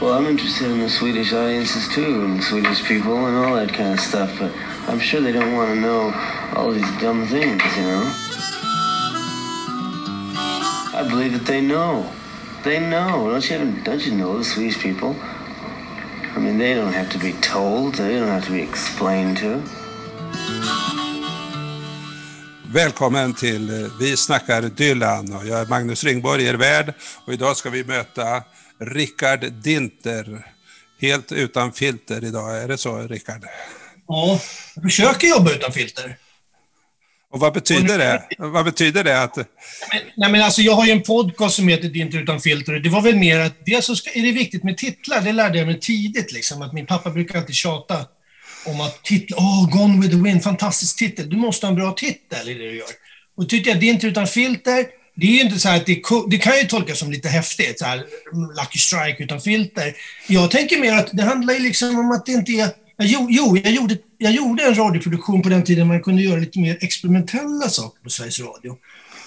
Well, I'm interested in the Swedish audiences too, and Swedish people and all that kind of stuff, but I'm sure they don't want to know all these dumb things, you know? I believe that they know. They know. Don't you, don't you know the Swedish people? I mean, they don't have to be told. They don't have to be explained to. Välkommen till eh, Vi snackar Dylan och jag är Magnus Ringborg, er värd och idag ska vi möta Rickard Dinter. Helt utan filter idag, är det så Rickard? Ja, jag försöker jobba utan filter. Och vad betyder det? Vad betyder det att... Nej, men alltså, jag har ju en podcast som heter Dinter utan filter det var väl mer att dels så ska, är det viktigt med titlar, det lärde jag mig tidigt liksom, att min pappa brukar alltid tjata om att titla, oh, Gone with the Wind, fantastisk titel, du måste ha en bra titel i det du gör. Och då tyckte jag Dinter utan filter, det är ju inte så att det, det, kan ju tolkas som lite häftigt, så här, Lucky Strike utan filter. Jag tänker mer att det handlar ju liksom om att det inte är... Jo, jo jag, gjorde, jag gjorde en radioproduktion på den tiden man kunde göra lite mer experimentella saker på Sveriges Radio.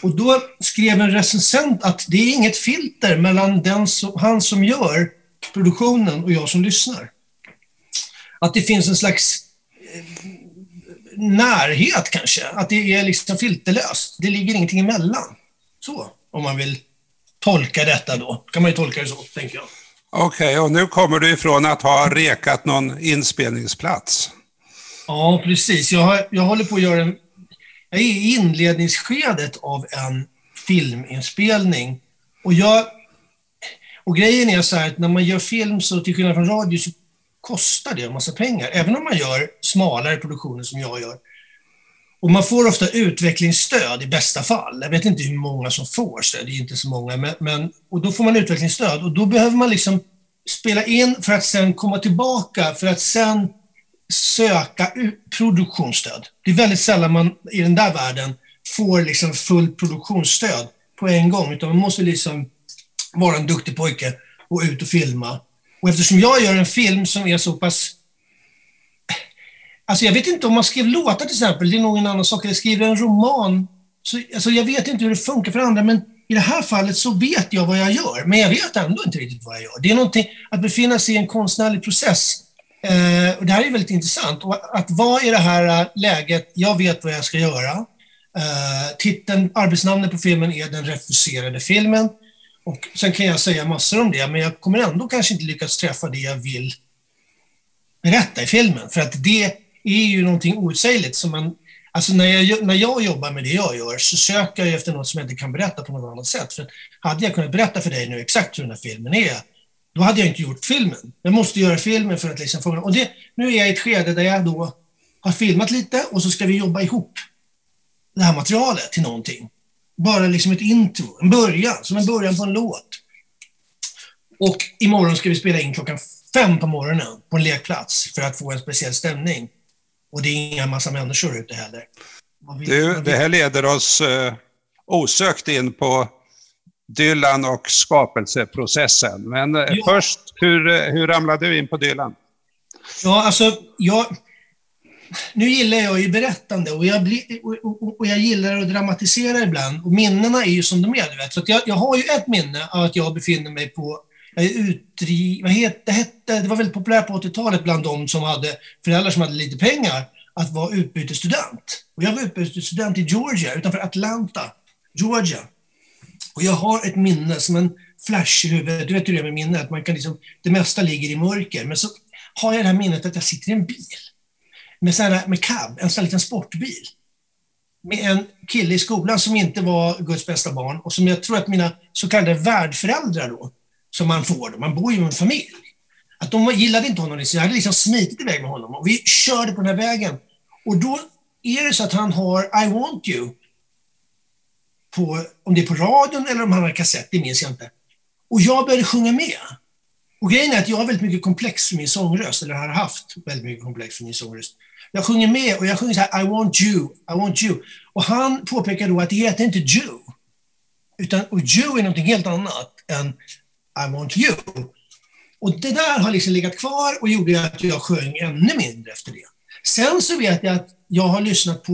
Och då skrev en recensent att det är inget filter mellan den som, han som gör produktionen och jag som lyssnar. Att det finns en slags eh, närhet kanske, att det är liksom filterlöst. Det ligger ingenting emellan. Så, om man vill tolka detta då. kan man ju tolka det så, tänker jag. Okej, okay, och nu kommer du ifrån att ha rekat någon inspelningsplats. Ja, precis. Jag, har, jag håller på att göra en... Jag är i inledningsskedet av en filminspelning. Och jag... Och grejen är så här att när man gör film så till skillnad från radio så kostar det en massa pengar. Även om man gör smalare produktioner som jag gör och man får ofta utvecklingsstöd i bästa fall. Jag vet inte hur många som får stöd, det är inte så många. Men, men, och då får man utvecklingsstöd och då behöver man liksom spela in för att sen komma tillbaka för att sen söka produktionsstöd. Det är väldigt sällan man i den där världen får liksom fullt produktionsstöd på en gång, utan man måste liksom vara en duktig pojke och ut och filma. Och eftersom jag gör en film som är så pass Alltså jag vet inte om man skrev låtar till exempel, det är nog en annan sak, eller skriver en roman. Så, alltså jag vet inte hur det funkar för andra, men i det här fallet så vet jag vad jag gör, men jag vet ändå inte riktigt vad jag gör. Det är någonting, att befinna sig i en konstnärlig process. Eh, och det här är väldigt intressant. Och att vara i det här eh, läget, jag vet vad jag ska göra. Eh, titeln, arbetsnamnet på filmen är Den refuserade filmen. Och sen kan jag säga massor om det, men jag kommer ändå kanske inte lyckas träffa det jag vill berätta i filmen. För att det är ju någonting outsägligt som man Alltså när jag, när jag jobbar med det jag gör så söker jag efter något som jag inte kan berätta på något annat sätt. För hade jag kunnat berätta för dig nu exakt hur den här filmen är, då hade jag inte gjort filmen. Jag måste göra filmen för att liksom få... Och det, nu är jag i ett skede där jag då har filmat lite och så ska vi jobba ihop det här materialet till någonting. Bara liksom ett intro, en början, som en början på en låt. Och imorgon ska vi spela in klockan fem på morgonen på en lekplats för att få en speciell stämning. Och det är inga massa människor ute heller. Du, det här leder oss eh, osökt in på Dylan och skapelseprocessen. Men eh, ja. först, hur, eh, hur ramlade du in på Dylan? Ja, alltså, jag, nu gillar jag ju berättande och jag, bli, och, och jag gillar att dramatisera ibland. Och minnena är ju som de är, du vet. Så jag, jag har ju ett minne av att jag befinner mig på jag vad heter, det, hette, det var väldigt populärt på 80-talet bland de som hade föräldrar som hade lite pengar att vara utbytesstudent. Och jag var utbytesstudent i Georgia, utanför Atlanta, Georgia. Och jag har ett minne som en flash i huvudet. Du vet hur det är med minnet, man kan liksom, det mesta ligger i mörker. Men så har jag det här minnet att jag sitter i en bil med, så här, med cab, en sån här liten sportbil. Med en kille i skolan som inte var Guds bästa barn och som jag tror att mina så kallade värdföräldrar då som man får, man bor ju med en familj. Att de gillade inte honom, så jag hade liksom smitit iväg med honom och vi körde på den här vägen. Och då är det så att han har I want you, på, om det är på radion eller om han har kassett, det minns jag inte. Och jag började sjunga med. Och grejen är att jag har väldigt mycket komplex för min sångröst, eller har haft väldigt mycket komplex för min sångröst. Jag sjunger med och jag sjunger så här I want you, I want you. Och han påpekar då att det heter inte Jew. Utan, och Jew är någonting helt annat än i want you. Och det där har liksom legat kvar och gjorde att jag sjöng ännu mindre efter det. Sen så vet jag att jag har lyssnat på,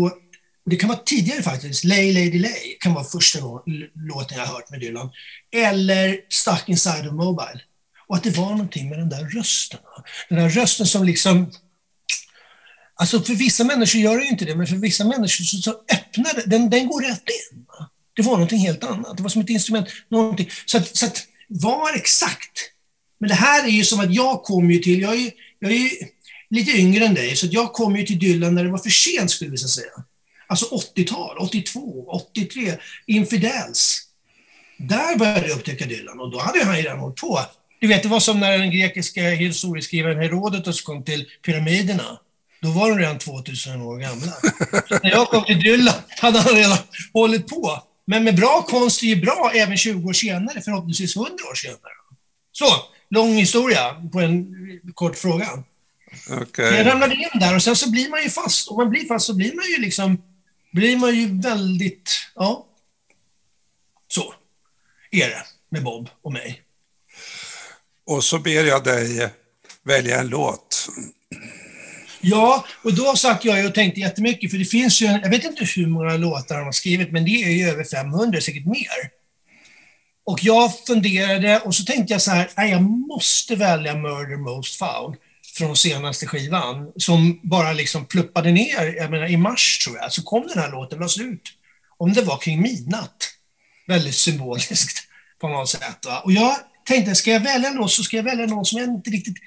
och det kan vara tidigare faktiskt, Lay Lady Lay kan vara första låten jag har hört med Dylan. Eller Stuck Inside of Mobile. Och att det var någonting med den där rösten. Den där rösten som liksom... Alltså för vissa människor gör det ju inte det, men för vissa människor så, så öppnar det, den, den går rätt in. Det var någonting helt annat. Det var som ett instrument. Någonting. Så, att, så att var exakt. Men det här är ju som att jag kom ju till, jag är ju, jag är ju lite yngre än dig, så jag kom ju till Dylan när det var för sent skulle vi säga. Alltså 80-tal, 82, 83, Infidels. Där började jag upptäcka Dylan och då hade han ju redan hållit på. Du vet, det var som när den grekiska historieskrivaren Herodotus kom till pyramiderna. Då var de redan 2000 år gamla. Så när jag kom till Dylan hade han redan hållit på. Men med bra konst är ju bra även 20 år senare, förhoppningsvis 100 år senare. Så, lång historia på en kort fråga. Okay. Jag ramlade in där och sen så blir man ju fast. Om man blir fast så blir man ju liksom, blir man ju väldigt, ja. Så är det med Bob och mig. Och så ber jag dig välja en låt. Ja, och då satt jag och tänkte jättemycket, för det finns ju, jag vet inte hur många låtar de har skrivit, men det är ju över 500, säkert mer. Och jag funderade och så tänkte jag så här, nej, jag måste välja Murder Most Foul från senaste skivan, som bara liksom pluppade ner, jag menar i mars tror jag, så kom den här låten, lades ut. Om det var kring midnatt. Väldigt symboliskt på något sätt. Va? Och jag tänkte, ska jag välja någon så ska jag välja någon som jag inte riktigt...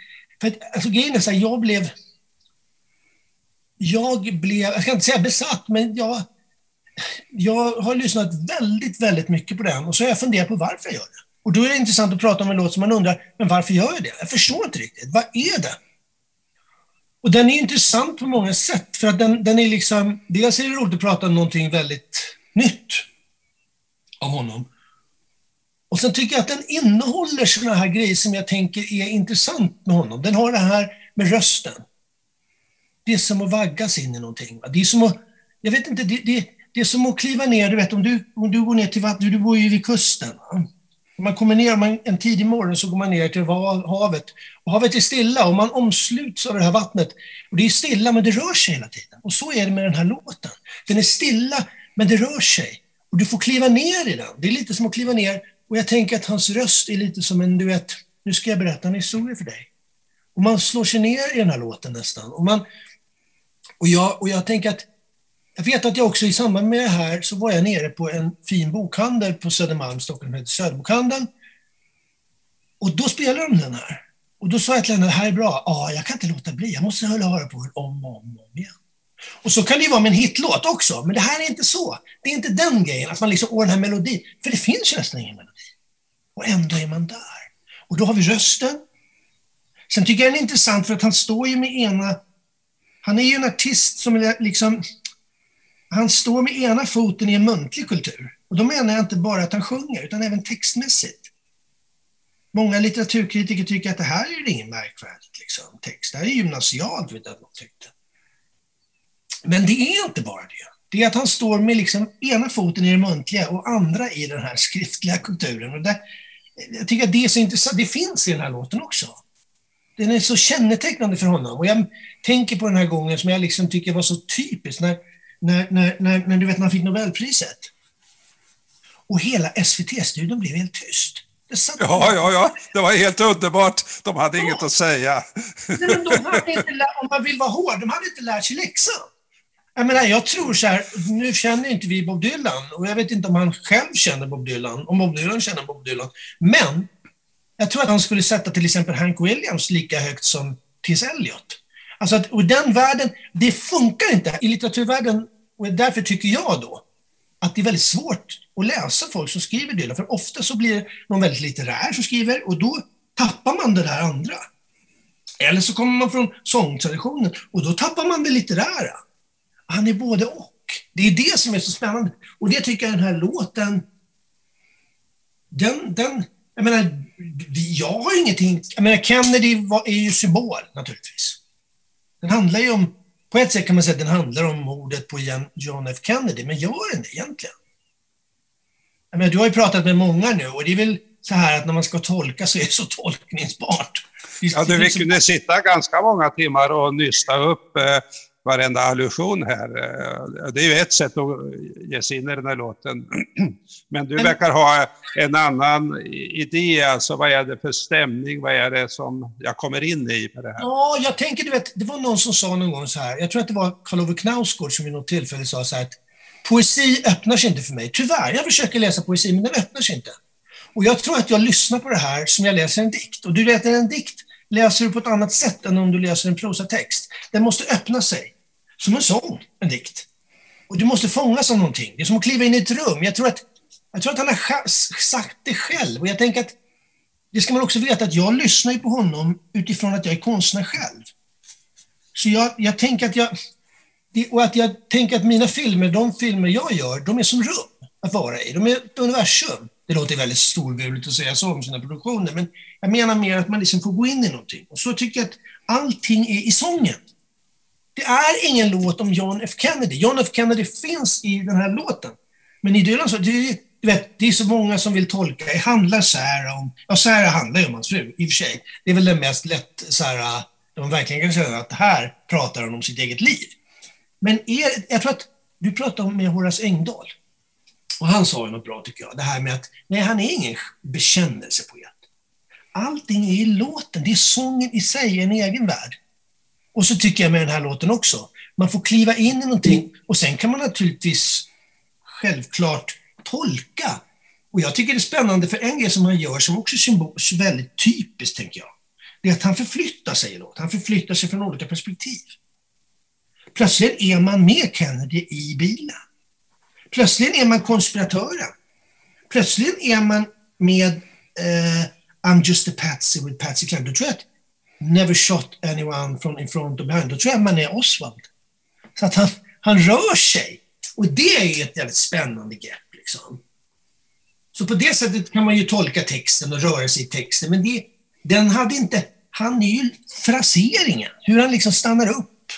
För att, alltså grejen är så här, jag blev... Jag blev, jag ska inte säga besatt, men jag, jag har lyssnat väldigt, väldigt mycket på den och så har jag funderat på varför jag gör det. Och då är det intressant att prata om en låt som man undrar, men varför gör jag det? Jag förstår inte riktigt. Vad är det? Och den är intressant på många sätt, för att den, den är liksom... Dels är det roligt att prata om någonting väldigt nytt av honom. Och sen tycker jag att den innehåller sådana här grejer som jag tänker är intressant med honom. Den har det här med rösten. Det är som att vaggas in i någonting. Det är som att, jag vet inte, det, det, det är som att kliva ner, du vet om du, om du går ner till vattnet, du bor ju vid kusten. Va? man kommer ner man, en tidig morgon så går man ner till havet. Och havet är stilla och man omsluts av det här vattnet. Och det är stilla men det rör sig hela tiden. Och så är det med den här låten. Den är stilla men det rör sig. Och du får kliva ner i den. Det är lite som att kliva ner och jag tänker att hans röst är lite som en, du vet, nu ska jag berätta en historia för dig. Och man slår sig ner i den här låten nästan. Och, man, och, jag, och jag tänker att, jag vet att jag också i samband med det här så var jag nere på en fin bokhandel på Södermalm, Stockholm, Söderbokhandeln. Och då spelade de den här. Och då sa jag till henne, det här är bra. Ja, jag kan inte låta bli. Jag måste höra på den om och om, om igen. Och så kan det ju vara med en hitlåt också, men det här är inte så. Det är inte den grejen, att man liksom, åh den här melodin. För det finns nästan ingen melodi. Och ändå är man där. Och då har vi rösten. Sen tycker jag den är intressant för att han står ju med ena... Han är ju en artist som liksom... Han står med ena foten i en muntlig kultur. Och då menar jag inte bara att han sjunger, utan även textmässigt. Många litteraturkritiker tycker att det här är ingen märkvärdigt liksom, text. Det här är gymnasialt, vet jag att de tyckte. Men det är inte bara det. Det är att han står med liksom ena foten i det muntliga och andra i den här skriftliga kulturen. Och där, jag tycker att det är så intressant. Det finns i den här låten också. Den är så kännetecknande för honom. Och jag tänker på den här gången som jag liksom tycker var så typisk när, när, när, när, när du vet, man fick Nobelpriset. Och hela SVT-studion blev helt tyst. Ja, ja, ja, det var helt underbart. De hade ja. inget att säga. Men de hade inte, om man vill vara hård, de hade inte lärt sig läxan. Jag menar, jag tror så här, nu känner inte vi Bob Dylan och jag vet inte om han själv känner Bob Dylan, om Bob Dylan känner Bob Dylan. Men jag tror att han skulle sätta till exempel Hank Williams lika högt som T.S. Eliot. Alltså att, och den världen, det funkar inte i litteraturvärlden och därför tycker jag då att det är väldigt svårt att läsa folk som skriver Dylan, för ofta så blir det någon väldigt litterär som skriver och då tappar man det där andra. Eller så kommer man från sångtraditionen och då tappar man det litterära. Han är både och. Det är det som är så spännande. Och det tycker jag den här låten, den, den jag menar, jag har ingenting, jag menar Kennedy var, är ju symbol naturligtvis. Den handlar ju om, på ett sätt kan man säga att den handlar om mordet på John F Kennedy, men gör den det egentligen? Jag menar, du har ju pratat med många nu och det är väl så här att när man ska tolka så är det så tolkningsbart. Ja, du, vi kunde sitta ganska många timmar och nysta upp eh, varenda allusion här. Eh, det är ju ett sätt att ge sig in i den här låten. Men du verkar ha en annan idé, alltså vad är det för stämning, vad är det som jag kommer in i med det här? Ja, jag tänker, du vet, det var någon som sa någon gång så här, jag tror att det var Karl-Ove Knausgård som vid något tillfälle sa så här att poesi öppnar sig inte för mig. Tyvärr, jag försöker läsa poesi, men den öppnar sig inte. Och jag tror att jag lyssnar på det här som jag läser en dikt. Och du vet, en dikt läser du på ett annat sätt än om du läser en prosatext. Den måste öppna sig. Som en sång, en dikt. Och du måste fångas av någonting. Det är som att kliva in i ett rum. Jag tror att, jag tror att han har sagt det själv. Och jag tänker att det ska man också veta att jag lyssnar på honom utifrån att jag är konstnär själv. Så jag, jag tänker att jag... Och att jag tänker att mina filmer, de filmer jag gör, de är som rum att vara i. De är ett universum. Det låter väldigt storvulet att säga så om sina produktioner, men jag menar mer att man liksom får gå in i någonting. Och så tycker jag att allting är i sången. Det är ingen låt om John F Kennedy. John F Kennedy finns i den här låten. Men i Dylan så, det, du vet, det är så många som vill tolka. Det handlar Sarah om, ja Sarah handlar ju om hans fru, i och för sig. Det är väl den mest lätt, Sarah, där man verkligen kan säga att här pratar hon om sitt eget liv. Men er, jag tror att du pratar med Horace Engdahl. Och han sa ju något bra tycker jag. Det här med att, nej han är ingen bekännelsepoet. Allting är i låten. Det är sången i sig, en egen värld. Och så tycker jag med den här låten också. Man får kliva in i någonting och sen kan man naturligtvis självklart tolka. Och jag tycker det är spännande för en grej som han gör som också är väldigt typiskt, tänker jag. Det är att han förflyttar sig i låten. Han förflyttar sig från olika perspektiv. Plötsligt är man med Kennedy i bilen. Plötsligt är man konspiratören. Plötsligt är man med uh, I'm just a patsy with Patsy Cline. Då tror jag att never shot anyone from in front of behind. Då tror jag man är Oswald. Så att han, han rör sig. Och det är ju ett väldigt spännande grepp. Liksom. Så på det sättet kan man ju tolka texten och röra sig i texten. Men det, den hade inte... Han är ju fraseringen, hur han liksom stannar upp.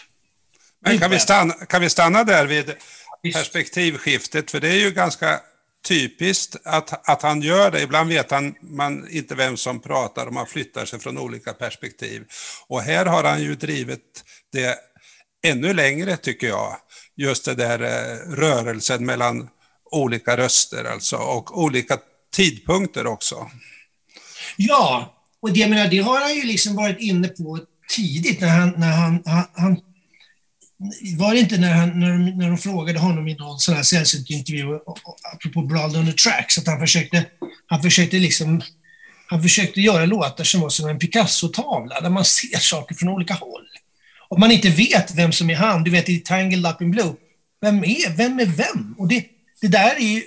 Men kan vi stanna, kan vi stanna där vid perspektivskiftet? För det är ju ganska typiskt att, att han gör det. Ibland vet han, man inte vem som pratar och man flyttar sig från olika perspektiv. Och här har han ju drivit det ännu längre tycker jag. Just det där eh, rörelsen mellan olika röster alltså och olika tidpunkter också. Ja, och det, menar, det har han ju liksom varit inne på tidigt när han, när han, han, han var det inte när, han, när, de, när de frågade honom i någon sån här sällsynt intervju, apropå Blood on the Tracks, att han försökte, han försökte liksom han försökte göra låtar som var som en Picasso-tavla, där man ser saker från olika håll. Om man inte vet vem som är han, du vet i Tangled Up in Blue, vem är vem? Är vem? Och det, det där är ju...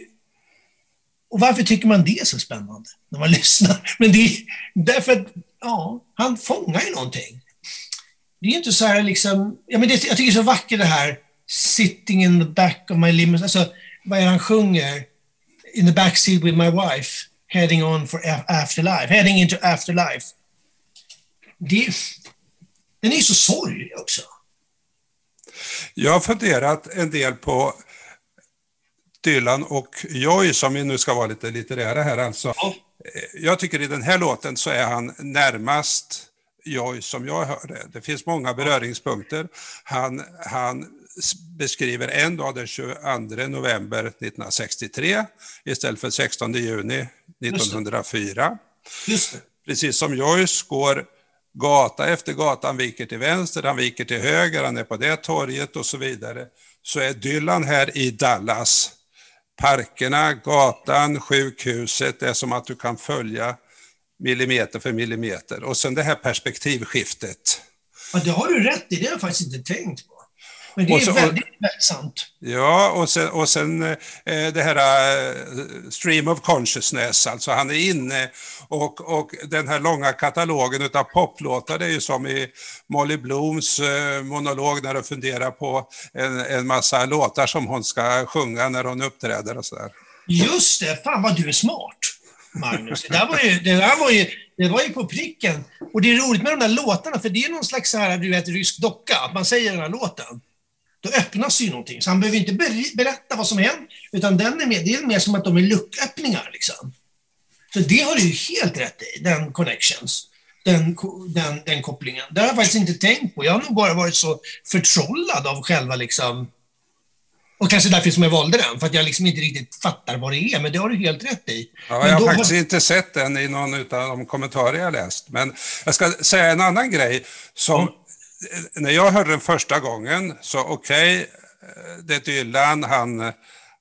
Och varför tycker man det är så spännande när man lyssnar? Men det är därför att, ja, han fångar ju någonting det är inte så här liksom, ja, men det, jag tycker det är så vackert det här, sitting in the back of my limousine, alltså vad är han sjunger? In the backseat with my wife, heading on for afterlife, heading into afterlife. Det, den är ju så sorglig också. Jag har funderat en del på Dylan och Joy, som vi nu ska vara lite litterära här alltså. Ja. Jag tycker i den här låten så är han närmast jag, som jag hörde. Det finns många beröringspunkter. Han, han beskriver en dag den 22 november 1963 istället för 16 juni 1904. Just det. Precis som Joyce går gata efter gata, han viker till vänster, han viker till höger, han är på det torget och så vidare. Så är Dylan här i Dallas. Parkerna, gatan, sjukhuset, det är som att du kan följa millimeter för millimeter. Och sen det här perspektivskiftet. Ja, det har du rätt i, det har jag faktiskt inte tänkt på. Men det är så, väldigt, sant. Ja, och sen, och sen eh, det här eh, stream of consciousness, alltså han är inne och, och den här långa katalogen av poplåtar, det är ju som i Molly Blooms eh, monolog när hon funderar på en, en massa låtar som hon ska sjunga när hon uppträder och sådär. Just det, fan vad du är smart. Magnus. Det där var ju, det där var ju, det var ju på pricken. Och det är roligt med de där låtarna, för det är någon slags så här, du vet, rysk docka, att man säger den här låten. Då öppnas ju någonting. Så han behöver inte berätta vad som hänt, utan den är mer, det är mer som att de är lucköppningar. Liksom. Så det har du ju helt rätt i, den connections. den, den, den kopplingen. Det har jag faktiskt inte tänkt på. Jag har nog bara varit så förtrollad av själva liksom... Och kanske därför som jag valde den, för att jag liksom inte riktigt fattar vad det är, men det har du helt rätt i. Ja, jag har faktiskt har... inte sett den i någon av de kommentarer jag läst. Men jag ska säga en annan grej som... Mm. När jag hörde den första gången, så okej, okay, det är Dylan, han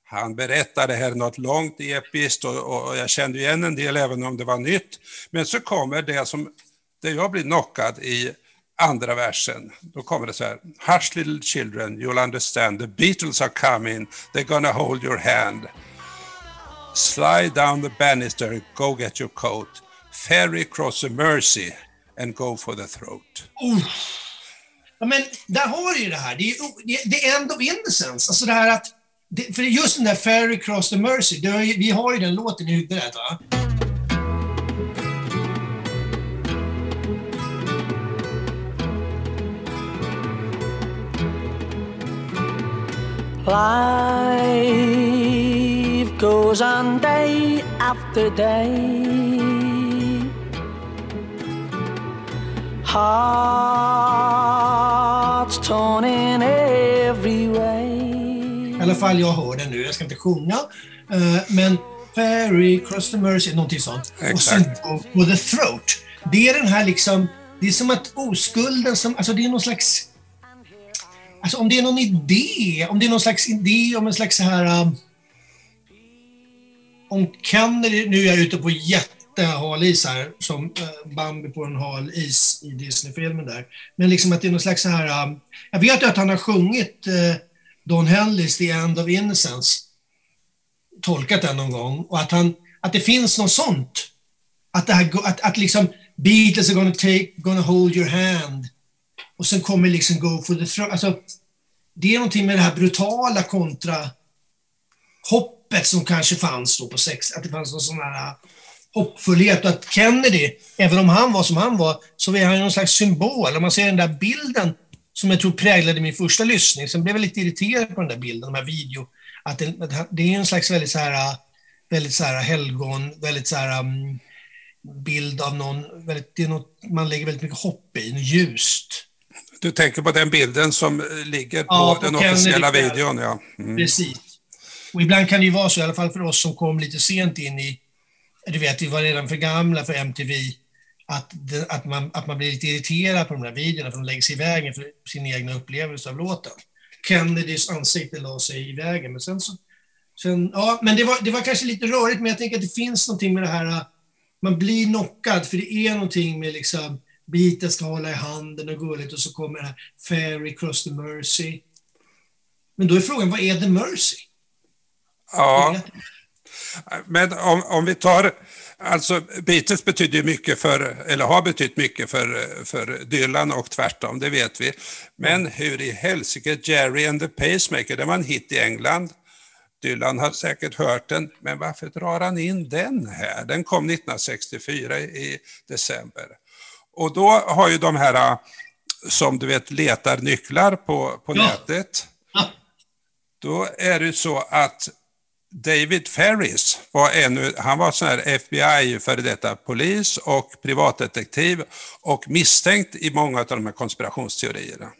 han berättade här något långt episkt och, och, jag kände igen en del även om det var nytt. Men så kommer det som, där jag blir knockad i andra versen. Då kommer det så här. Hush little children, you'll understand. The Beatles are coming. They're gonna hold your hand. Slide down the banister, go get your coat. Ferry cross the mercy and go for the throat. Oh. Ja, men där har du ju det här. Det är, det är end of innocence. Alltså det här att det, för just den där Ferry Cross the Mercy, det, vi har ju den låten i huvudet va? Life goes on day after day Hearts torn in every way alla fall jag hör den nu. Jag ska inte sjunga. Uh, men Ferry, Cross the Mercy, någonting sånt. Exakt. Och sen Go the Throat. Det är den här liksom, det är som att oskulden som, alltså det är någon slags, alltså om det är någon idé, om det är någon slags idé om en slags så här, um, om Kennedy, nu är jag ute på jättehal is här, som uh, Bambi på en hal is i Disney-filmen där. Men liksom att det är någon slags så här, um, jag vet att han har sjungit uh, Don Henleys The End of Innocence tolkat den någon gång och att, han, att det finns något sånt. Att, det här, att, att liksom Beatles are gonna, take, gonna hold your hand och sen kommer liksom Go for the throne. Alltså, det är någonting med det här brutala kontra hoppet som kanske fanns då på sex, att det fanns någon sån här äh, hoppfullhet och att Kennedy, även om han var som han var, så är han någon slags symbol. Om man ser den där bilden som jag tror präglade min första lyssning. Sen blev jag lite irriterad på den där bilden, de här video. Att det, det är en slags väldigt så här, äh, väldigt så här helgon, väldigt så här um, bild av någon, väldigt, det är något, man lägger väldigt mycket hopp i, något ljust. Du tänker på den bilden som ligger på, ja, på den officiella videon, ja. Mm. Precis. Och ibland kan det ju vara så, i alla fall för oss som kom lite sent in i, du vet, vi var redan för gamla för MTV att, det, att, man, att man blir lite irriterad på de där videorna för de lägger sig i vägen för sin egna upplevelse av låten. Kennedys ansikte la sig i vägen, men sen så... Sen, ja, men det var, det var kanske lite rörigt, men jag tänker att det finns någonting med det här, man blir knockad, för det är någonting med liksom, biten ska hålla i handen och gulligt och så kommer det här Fairy cross the mercy. Men då är frågan, vad är the mercy? Ja, men om, om vi tar Alltså Beatles betyder mycket för, eller har betytt mycket för, för Dylan och tvärtom, det vet vi. Men hur i helsike, Jerry and the Pacemaker, det var en hit i England. Dylan har säkert hört den, men varför drar han in den här? Den kom 1964 i december. Och då har ju de här som du vet letar nycklar på, på ja. nätet. Ja. Då är det så att David Ferris var ännu, han var sån här FBI, före detta polis och privatdetektiv och misstänkt i många av de här konspirationsteorierna.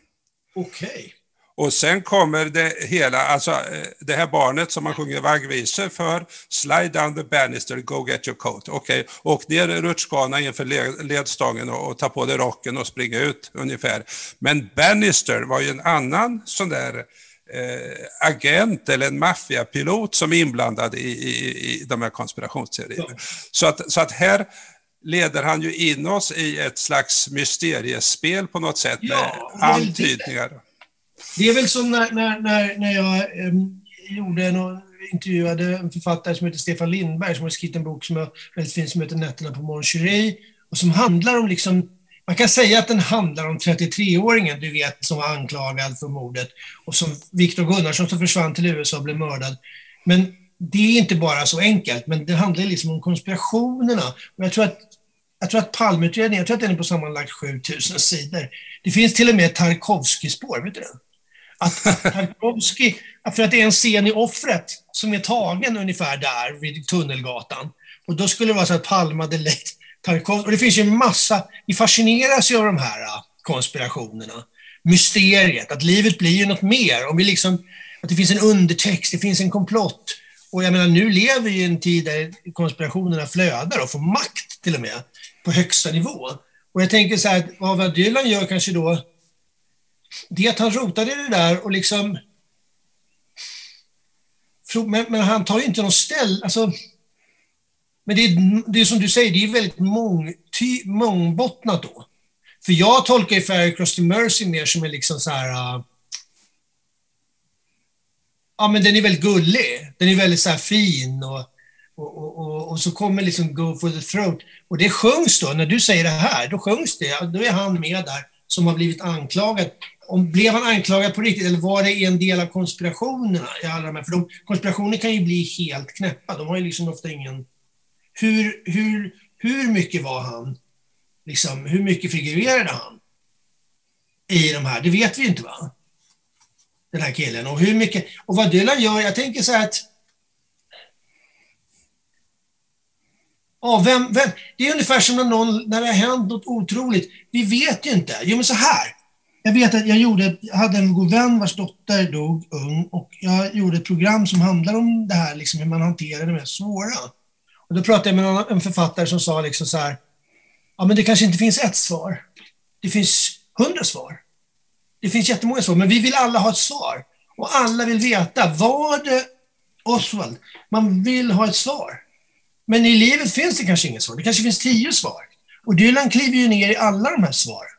Okej. Okay. Och sen kommer det hela, alltså eh, det här barnet som man sjunger vaggvisor för, slide down the banister, go get your coat. Okej, okay. åk ner rutschkanan inför ledstången och, och ta på dig rocken och springa ut ungefär. Men Bannister var ju en annan sån där eh, agent eller en maffiapilot som är inblandad i, i, i de här konspirationsteorierna. Ja. Så, att, så att här leder han ju in oss i ett slags mysteriespel på något sätt ja, med antydningar. Det är väl som när, när, när, när jag um, gjorde en, intervjuade en författare som heter Stefan Lindberg som har skrivit en bok som är väldigt fin som heter Nätterna på Mon och som handlar om liksom man kan säga att den handlar om 33-åringen, du vet, som var anklagad för mordet och som Viktor Gunnarsson som försvann till USA och blev mördad. Men det är inte bara så enkelt, men det handlar liksom om konspirationerna. Och jag tror att jag tror att Palmeutredningen, jag tror att den är på sammanlagt 7000 sidor. Det finns till och med Tarkovsky-spår, vet du det? Att, Tarkovsky, för att det är en scen i Offret som är tagen ungefär där vid Tunnelgatan. Och då skulle det vara så att Palme hade lagt Tarkovsky. Och det finns ju en massa, vi fascineras ju av de här äh, konspirationerna. Mysteriet, att livet blir ju något mer. Om vi liksom, att det finns en undertext, det finns en komplott. Och jag menar, nu lever vi i en tid där konspirationerna flödar och får makt till och med på högsta nivå. Och jag tänker så här, att vad Dylan gör kanske då, det är att han rotade i det där och liksom... Men, men han tar ju inte någon ställ, alltså... Men det är, det är som du säger, det är väldigt mång, ty, mångbottnat då. För jag tolkar ju Fairy Cross the Mercy mer som en liksom så här... Uh, ja, men den är väldigt gullig. Den är väldigt så här fin och, och, och, och, och så kommer liksom Go for the throat. Och det sjungs då, när du säger det här, då sjungs det. Då är han med där som har blivit anklagad. Om, blev han anklagad på riktigt eller var det en del av konspirationerna? I alla de här? För de, konspirationer kan ju bli helt knäppa. De har ju liksom ofta ingen... Hur, hur, hur mycket var han? Liksom, hur mycket figurerade han? I de här? Det vet vi inte va? Den här killen. Och hur mycket... Och vad Dylan gör, jag tänker så här att... Ja, vem, vem, det är ungefär som när, någon, när det har hänt något otroligt. Vi vet ju inte. Jo, men så här. Jag vet att jag, gjorde, jag hade en god vän vars dotter dog ung och jag gjorde ett program som handlar om det här, liksom hur man hanterar det mest svåra. Och då pratade jag med en författare som sa liksom så här, ja men det kanske inte finns ett svar. Det finns hundra svar. Det finns jättemånga svar, men vi vill alla ha ett svar. Och alla vill veta, var det Oswald? Man vill ha ett svar. Men i livet finns det kanske inget svar. Det kanske finns tio svar. Och Dylan kliver ju ner i alla de här svaren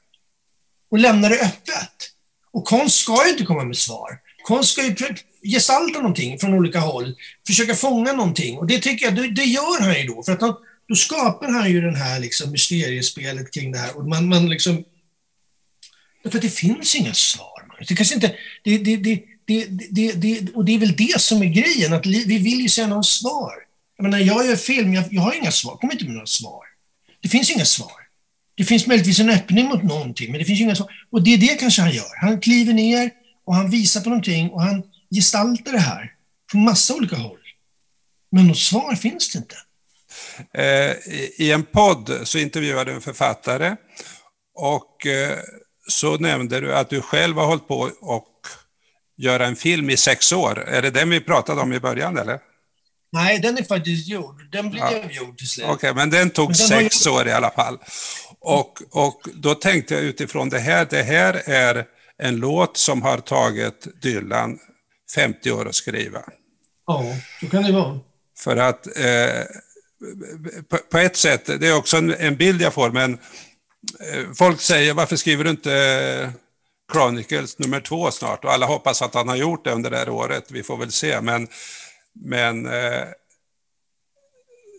och lämna det öppet. Och konst ska ju inte komma med svar. Konst ska ju gestalta någonting från olika håll, försöka fånga någonting. Och det tycker jag, det, det gör han ju då. För att han, då skapar han ju den här liksom mysteriespelet kring det här. Och man, man liksom... Därför att det finns inga svar. Det kanske inte... Det, det, det, det, det, det, och det är väl det som är grejen, att vi vill ju se någon svar. Jag menar, jag gör film, jag, jag har inga svar, kommer inte med några svar. Det finns inga svar. Det finns möjligtvis en öppning mot någonting, men det finns inga svar. Och det är det kanske han gör. Han kliver ner och han visar på någonting och han gestaltar det här från massa olika håll. Men något svar finns det inte. Eh, I en podd så intervjuade du en författare och eh, så nämnde du att du själv har hållit på och göra en film i sex år. Är det den vi pratade om i början eller? Nej, den är faktiskt gjord. Den blev ja. gjord till slut. Okej, okay, men den tog men den sex år i alla fall. Och, och då tänkte jag utifrån det här, det här är en låt som har tagit Dylan 50 år att skriva. Ja, så kan det vara. För att eh, på, på, ett sätt, det är också en, en bild jag får, men eh, folk säger varför skriver du inte eh, Chronicles nummer två snart? Och alla hoppas att han har gjort det under det här året, vi får väl se. Men, men eh,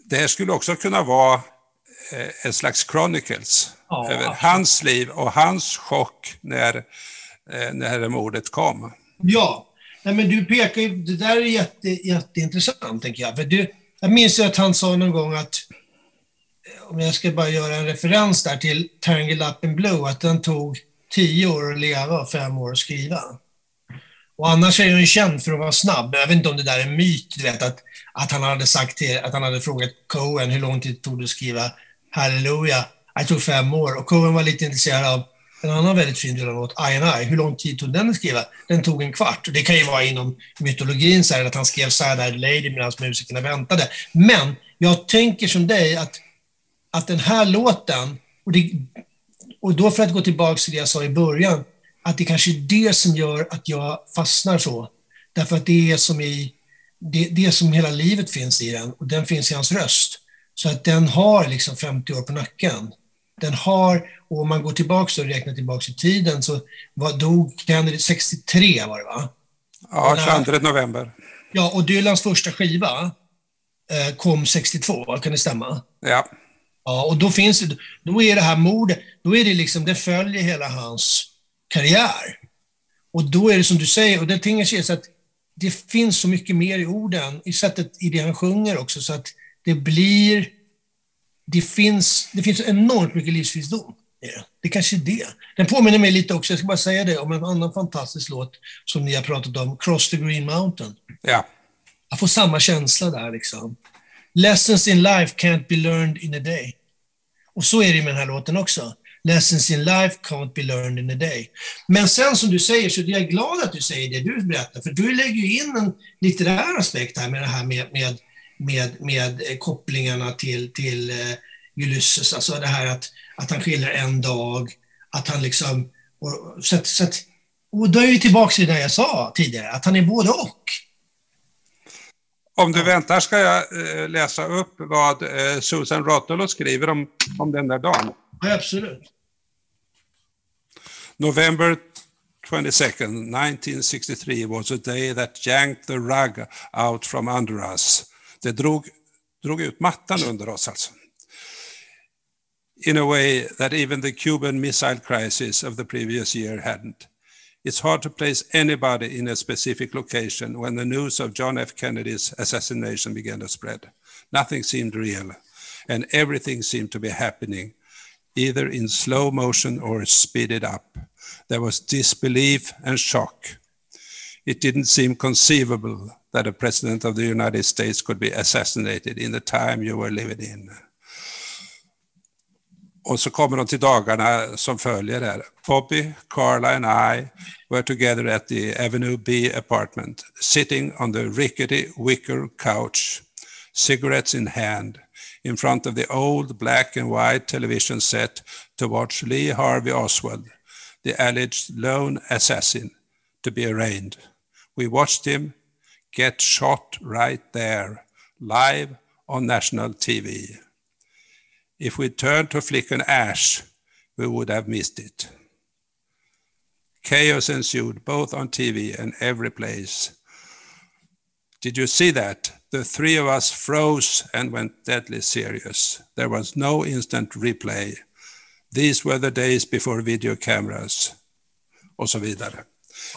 det här skulle också kunna vara en slags Chronicles ja, över hans liv och hans chock när, eh, när mordet kom. Ja, Nej, men du pekar ju, det där är jätte, jätteintressant tänker jag. För du, jag minns ju att han sa någon gång att, eh, om jag ska bara göra en referens där till Tangled Up in Blue, att den tog tio år att leva och fem år att skriva. Och annars är han känd för att vara snabb. Jag vet inte om det där är myt, du vet, att, att han hade sagt till, att han hade frågat Cohen hur lång tid tog det att skriva Halleluja? Det tog fem år och Cohen var lite intresserad av en annan väldigt fin låt, I and I, hur lång tid tog den att skriva? Den tog en kvart. Det kan ju vara inom mytologin så här, att han skrev Sad Eyed Lady medan musikerna väntade. Men jag tänker som dig att, att den här låten, och, det, och då för att gå tillbaka till det jag sa i början, att det kanske är det som gör att jag fastnar så. Därför att det är som i, det, det som hela livet finns i den och den finns i hans röst. Så att den har liksom 50 år på nacken. Den har, och om man går tillbaka och räknar tillbaka i tiden så var, dog Kennedy 63 var det va? Ja, 22 november. Ja, och Dylans första skiva eh, kom 62, kan det stämma? Ja. Ja, och då finns det, då är det här mordet, då är det liksom, det följer hela hans karriär. Och då är det som du säger, och det tingar sig så att det finns så mycket mer i orden, i sättet i det han sjunger också, så att det blir det finns, det finns enormt mycket livsvisdom det. Det kanske är det. Den påminner mig lite också, jag ska bara säga det, om en annan fantastisk låt som ni har pratat om, Cross the Green Mountain. Ja. Jag får samma känsla där liksom. Lessons in life can't be learned in a day. Och så är det med den här låten också. Lessons in life can't be learned in a day. Men sen som du säger så är jag glad att du säger det du berättar, för du lägger ju in en litterär aspekt här med det här med, med, med, med kopplingarna till, till uh, Ulysses, alltså det här att, att han skiljer en dag, att han liksom... Och, så så att, och då är vi tillbaka till det jag sa tidigare, att han är både och. Om du väntar ska jag eh, läsa upp vad eh, Susan Rotolo skriver om, om den där dagen. Ja, absolut. November 22nd, 1963 was a day that yanked the rug out from under us. Det drog, drog ut mattan under oss alltså. In a way that even the Cuban missile crisis of the previous year hadn't. It's hard to place anybody in a specific location when the news of John F. Kennedy's assassination began to spread. Nothing seemed real, and everything seemed to be happening either in slow motion or speeded up. There was disbelief and shock. It didn't seem conceivable that a president of the United States could be assassinated in the time you were living in. Och så kommer de till dagarna som följer där. Bobby, Carla and I were together at the Avenue B apartment, sitting on the rickety wicker couch, cigarettes in hand, in front of the old black and white television set to watch Lee Harvey Oswald, the alleged lone assassin, to be arraigned. We watched him get shot right there, live on national TV. If we turned to flick an ash, we would have missed it. Chaos ensued both on TV and every place. Did you see that? The three of us froze and went deadly serious. There was no instant replay. These were the days before video cameras. Och så.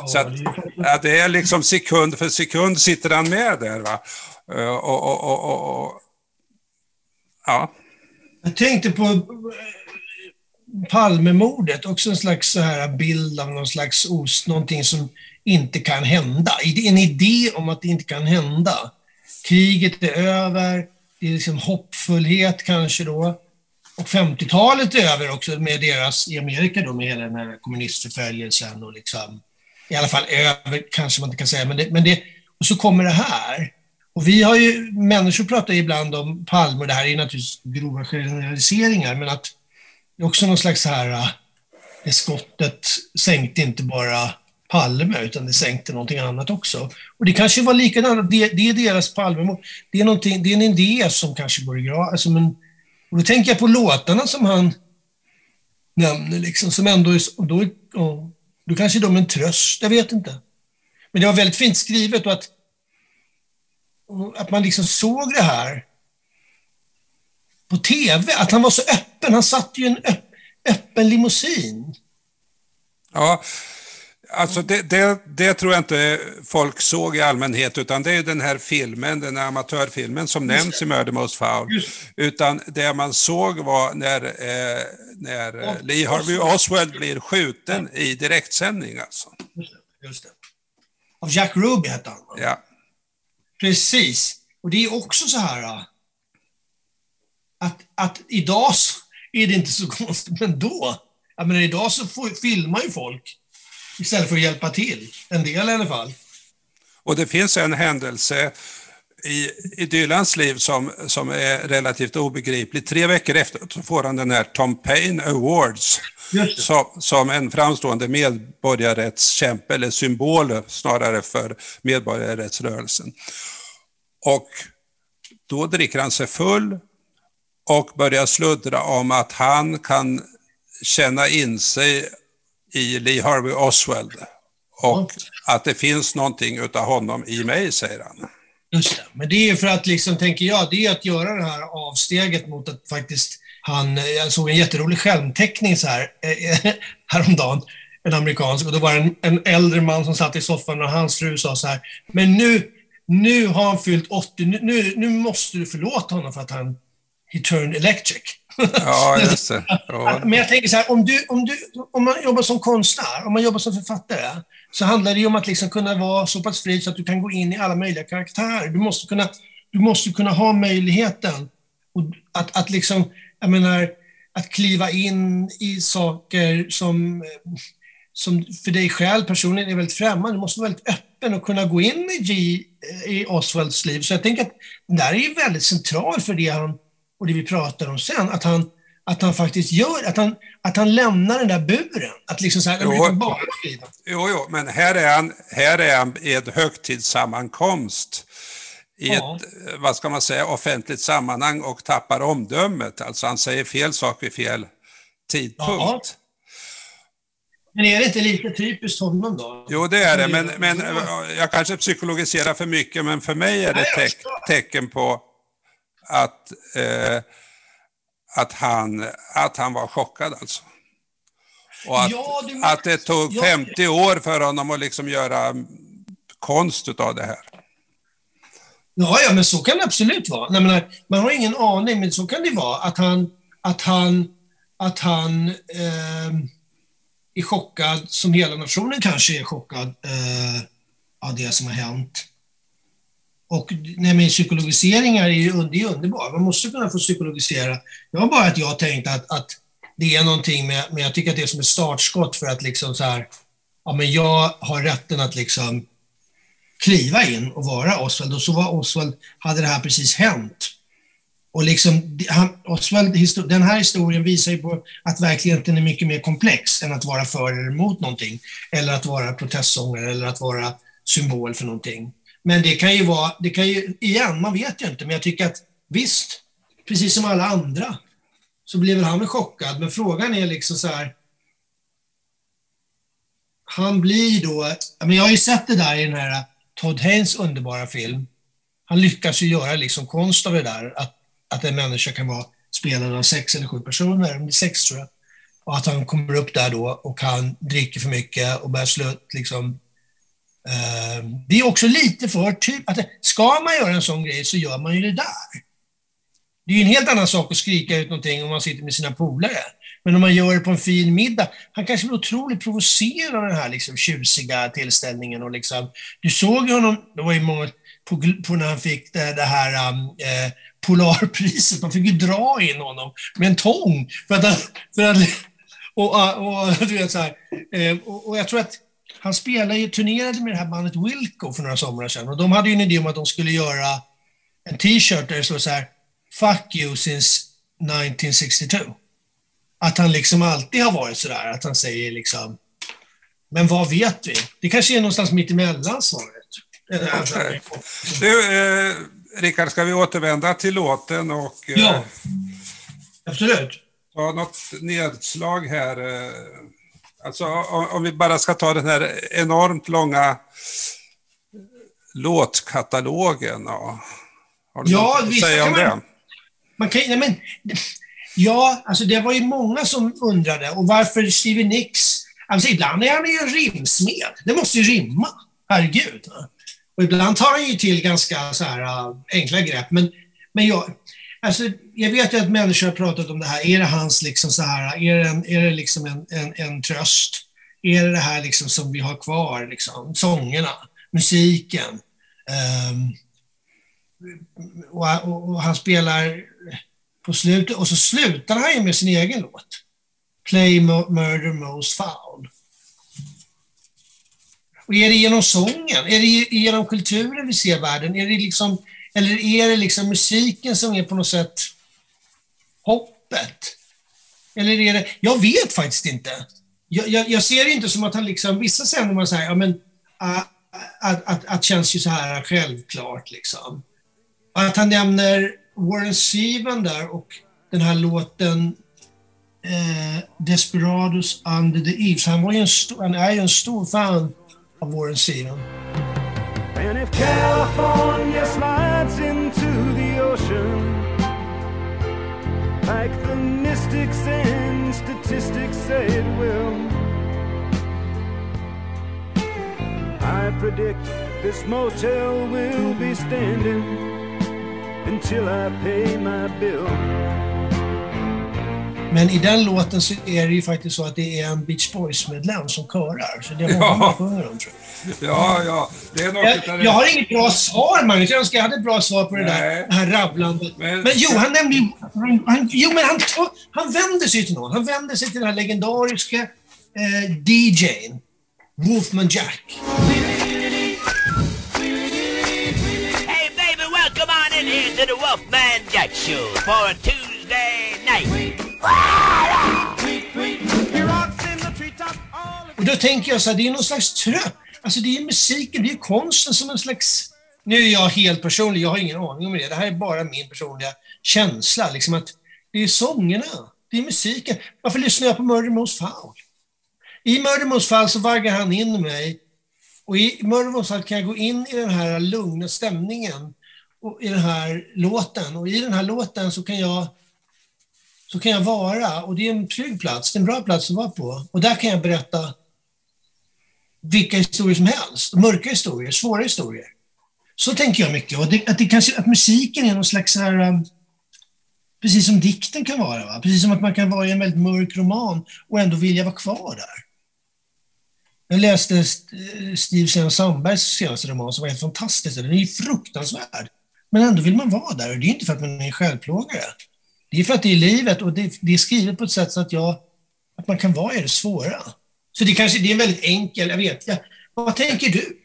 Så att, det, att det är liksom sekund för sekund sitter han med där. Va? Och, och, och, och ja. Jag tänkte på eh, Palmemordet, också en slags så här bild av någon slags os, någonting som inte kan hända. En idé om att det inte kan hända. Kriget är över, det är liksom hoppfullhet kanske då. Och 50-talet är över också med deras, i Amerika då, med hela den här kommunistförföljelsen och liksom, i alla fall över kanske man inte kan säga, men det, men det och så kommer det här. Och vi har ju, människor pratar ibland om Palme, och det här är naturligtvis grova generaliseringar, men att det är också någon slags så här, äh, det skottet sänkte inte bara Palme, utan det sänkte någonting annat också. Och det kanske var likadant, det, det är deras Palmemord. Det är, det är en idé som kanske går i graven. Alltså, och då tänker jag på låtarna som han nämner, liksom, som ändå är, och då, och, då kanske de är en tröst, jag vet inte. Men det var väldigt fint skrivet och att att man liksom såg det här på TV, att han var så öppen. Han satt ju i en öppen limousin. Ja, alltså det, det, det, tror jag inte folk såg i allmänhet, utan det är den här filmen, den här amatörfilmen som nämns i Murder Most Foul. Utan det man såg var när, eh, när ja, Lee Harvey Oswald blir skjuten ja. i direktsändning. Alltså. Just det, just det. Av Jack Ruby hette han. Ja. Precis. Och det är också så här äh, att, att idag är det inte så konstigt, men då, jag menar idag så får, filmar ju folk istället för att hjälpa till. En del i alla fall. Och det finns en händelse i, i Dylans liv som, som är relativt obegriplig. Tre veckor efter så får han den här Tom Paine Awards som, som en framstående medborgarrättskämpe, eller symbol snarare för medborgarrättsrörelsen. Och då dricker han sig full och börjar sluddra om att han kan känna in sig i Lee Harvey Oswald och att det finns någonting utav honom i mig, säger han. Just det. Men det är för att, liksom, tänker jag, det är att göra det här avsteget mot att faktiskt han, jag såg en jätterolig skärmteckning så här eh, häromdagen, en amerikansk, och då var det en, en äldre man som satt i soffan och hans fru sa så här, men nu, nu har han fyllt 80, nu, nu måste du förlåta honom för att han he turned electric. Ja, just det. Ja. Men jag tänker så här, om, du, om, du, om man jobbar som konstnär, om man jobbar som författare, så handlar det ju om att liksom kunna vara så pass fri så att du kan gå in i alla möjliga karaktärer. Du måste kunna, du måste kunna ha möjligheten att, att liksom, jag menar, att kliva in i saker som, som för dig själv personligen är väldigt främmande. Du måste vara väldigt öppen och kunna gå in i, G, i Oswalds liv. Så jag tänker att det där är ju väldigt centralt för det han, och det vi pratar om sen, att han, att han faktiskt gör, att han, att han lämnar den där buren. Att liksom så här, jo, jo, jo, men här är han, här är han i ett högtidssammankomst i ja. ett, vad ska man säga, offentligt sammanhang och tappar omdömet. Alltså han säger fel sak vid fel tidpunkt. Ja. Men är det inte lite typiskt honom då? Jo, det är det, men, men jag kanske psykologiserar för mycket, men för mig är det teck, tecken på att, eh, att, han, att han var chockad alltså. Och att, ja, det, att det tog 50 år för honom att liksom göra konst av det här. Ja, ja, men så kan det absolut vara. Nej, menar, man har ingen aning, men så kan det vara. Att han, att han, att han eh, är chockad, som hela nationen kanske är chockad eh, av det som har hänt. Och nej, men psykologiseringar är ju det är underbart. Man måste kunna få psykologisera. Det var bara att jag tänkte att, att det är någonting med, men jag tycker att det är som ett startskott för att liksom så här, ja men jag har rätten att liksom kliva in och vara Oswald. Och så var Oswald, hade det här precis hänt. Och liksom, han, Oswald, den här historien visar ju på att verkligheten är mycket mer komplex än att vara för eller emot någonting. Eller att vara protestsångare eller att vara symbol för någonting. Men det kan ju vara, det kan ju, igen, man vet ju inte, men jag tycker att visst, precis som alla andra, så blir väl han chockad. Men frågan är liksom så här, han blir då, men jag har ju sett det där i den här Todd Haynes underbara film. Han lyckas ju göra liksom konst av det där, att, att en människa kan vara spelad av sex eller sju personer, sex tror jag. Och att han kommer upp där då och han dricker för mycket och börjar slå liksom. Ehm, det är också lite för typ, att ska man göra en sån grej så gör man ju det där. Det är ju en helt annan sak att skrika ut någonting om man sitter med sina polare. Men om man gör det på en fin middag, han kanske blir otroligt provocerad av den här liksom tjusiga tillställningen. Och liksom, du såg ju honom, det var ju många, på, på när han fick det, det här um, eh, Polarpriset, man fick ju dra in honom med en tång. För att, för att, och, och, och, du vet så här, eh, och, och jag tror att han spelade ju, turnerade med det här bandet Wilco för några somrar sedan och de hade ju en idé om att de skulle göra en t-shirt där det står så här Fuck you since 1962. Att han liksom alltid har varit sådär, att han säger liksom, men vad vet vi? Det kanske är någonstans mitt emellan svaret. Okay. Du, eh, Rickard, ska vi återvända till låten och... Eh, ja, absolut. Ta något nedslag här. Eh, alltså om, vi bara ska ta den här enormt långa låtkatalogen. Och, har du ja, att säga om man, det? Man kan, nej men, Ja, alltså det var ju många som undrade. Och varför Stevie Nicks? Alltså ibland är han ju en rimsmed. Det måste ju rimma. Herregud. Och ibland tar han ju till ganska så här uh, enkla grepp. Men, men jag, alltså, jag vet ju att människor har pratat om det här. Är det hans liksom så här, är det, en, är det liksom en, en, en tröst? Är det det här liksom som vi har kvar, liksom, sångerna, musiken? Um, och, och, och, han spelar på slutet. Och så slutar han ju med sin egen låt. Play Murder Most Foul. Och är det genom sången? Är det genom kulturen vi ser världen? Är det liksom, eller är det liksom musiken som är på något sätt hoppet? Eller är det... Jag vet faktiskt inte. Jag, jag, jag ser det inte som att han liksom... Vissa sänder man säger, ja men... Uh, att, att, att känns ju så här självklart liksom. Att han nämner Warren Seven där och den här låten eh, Desperados Under the Eaves. Han, var ju en stor, han är ju en stor fan av Warren in mystics and statistics say it will I predict this motel will be standing until I pay my bill. Men i den låten så är det ju faktiskt så att det är en Beach Boys-medlem som körar. Så det är många Ja. som sjunger om, tror jag. Ja, ja. Det är något Jag, det. jag har inget bra svar, Magnus. Jag önskar jag hade ett bra svar på det Nej. där det här rabblandet. Men- Men, jo, han nämnde ju... Han, han, jo, men han, han vänder sig till någon. Han vänder sig till den här legendariska eh, DJn. Wolfman Jack. Hey, baby, welcome on in here to the Wolfman Jack Show for a night. Och då tänker jag så här, det är någon slags trö... Alltså det är musiken, det är konsten som en slags... Nu är jag helt personlig, jag har ingen aning om det. Det här är bara min personliga känsla. Liksom att det är sångerna, det är musiken. Varför lyssnar jag på Murder Most Foul? I Murder Most Foul så vaggar han in mig. Och i Murder Most Foul kan jag gå in i den här lugna stämningen och i den här låten. Och i den här låten så kan jag så kan jag vara, och det är en trygg plats, det är en bra plats att vara på. Och där kan jag berätta vilka historier som helst. Mörka historier, svåra historier. Så tänker jag mycket. Och det, att, det kanske, att musiken är någon slags här, um, precis som dikten kan vara. Va? Precis som att man kan vara i en väldigt mörk roman och ändå vilja vara kvar där. Jag läste eh, Steve Sean Sandbergs senaste roman som var helt fantastisk. Den är ju fruktansvärd. Men ändå vill man vara där och det är inte för att man är självplågare. Det är för att det är livet och det, det är skrivet på ett sätt så att, jag, att man kan vara i det svåra. Så det kanske det är en väldigt enkel, jag vet. Jag, vad tänker du?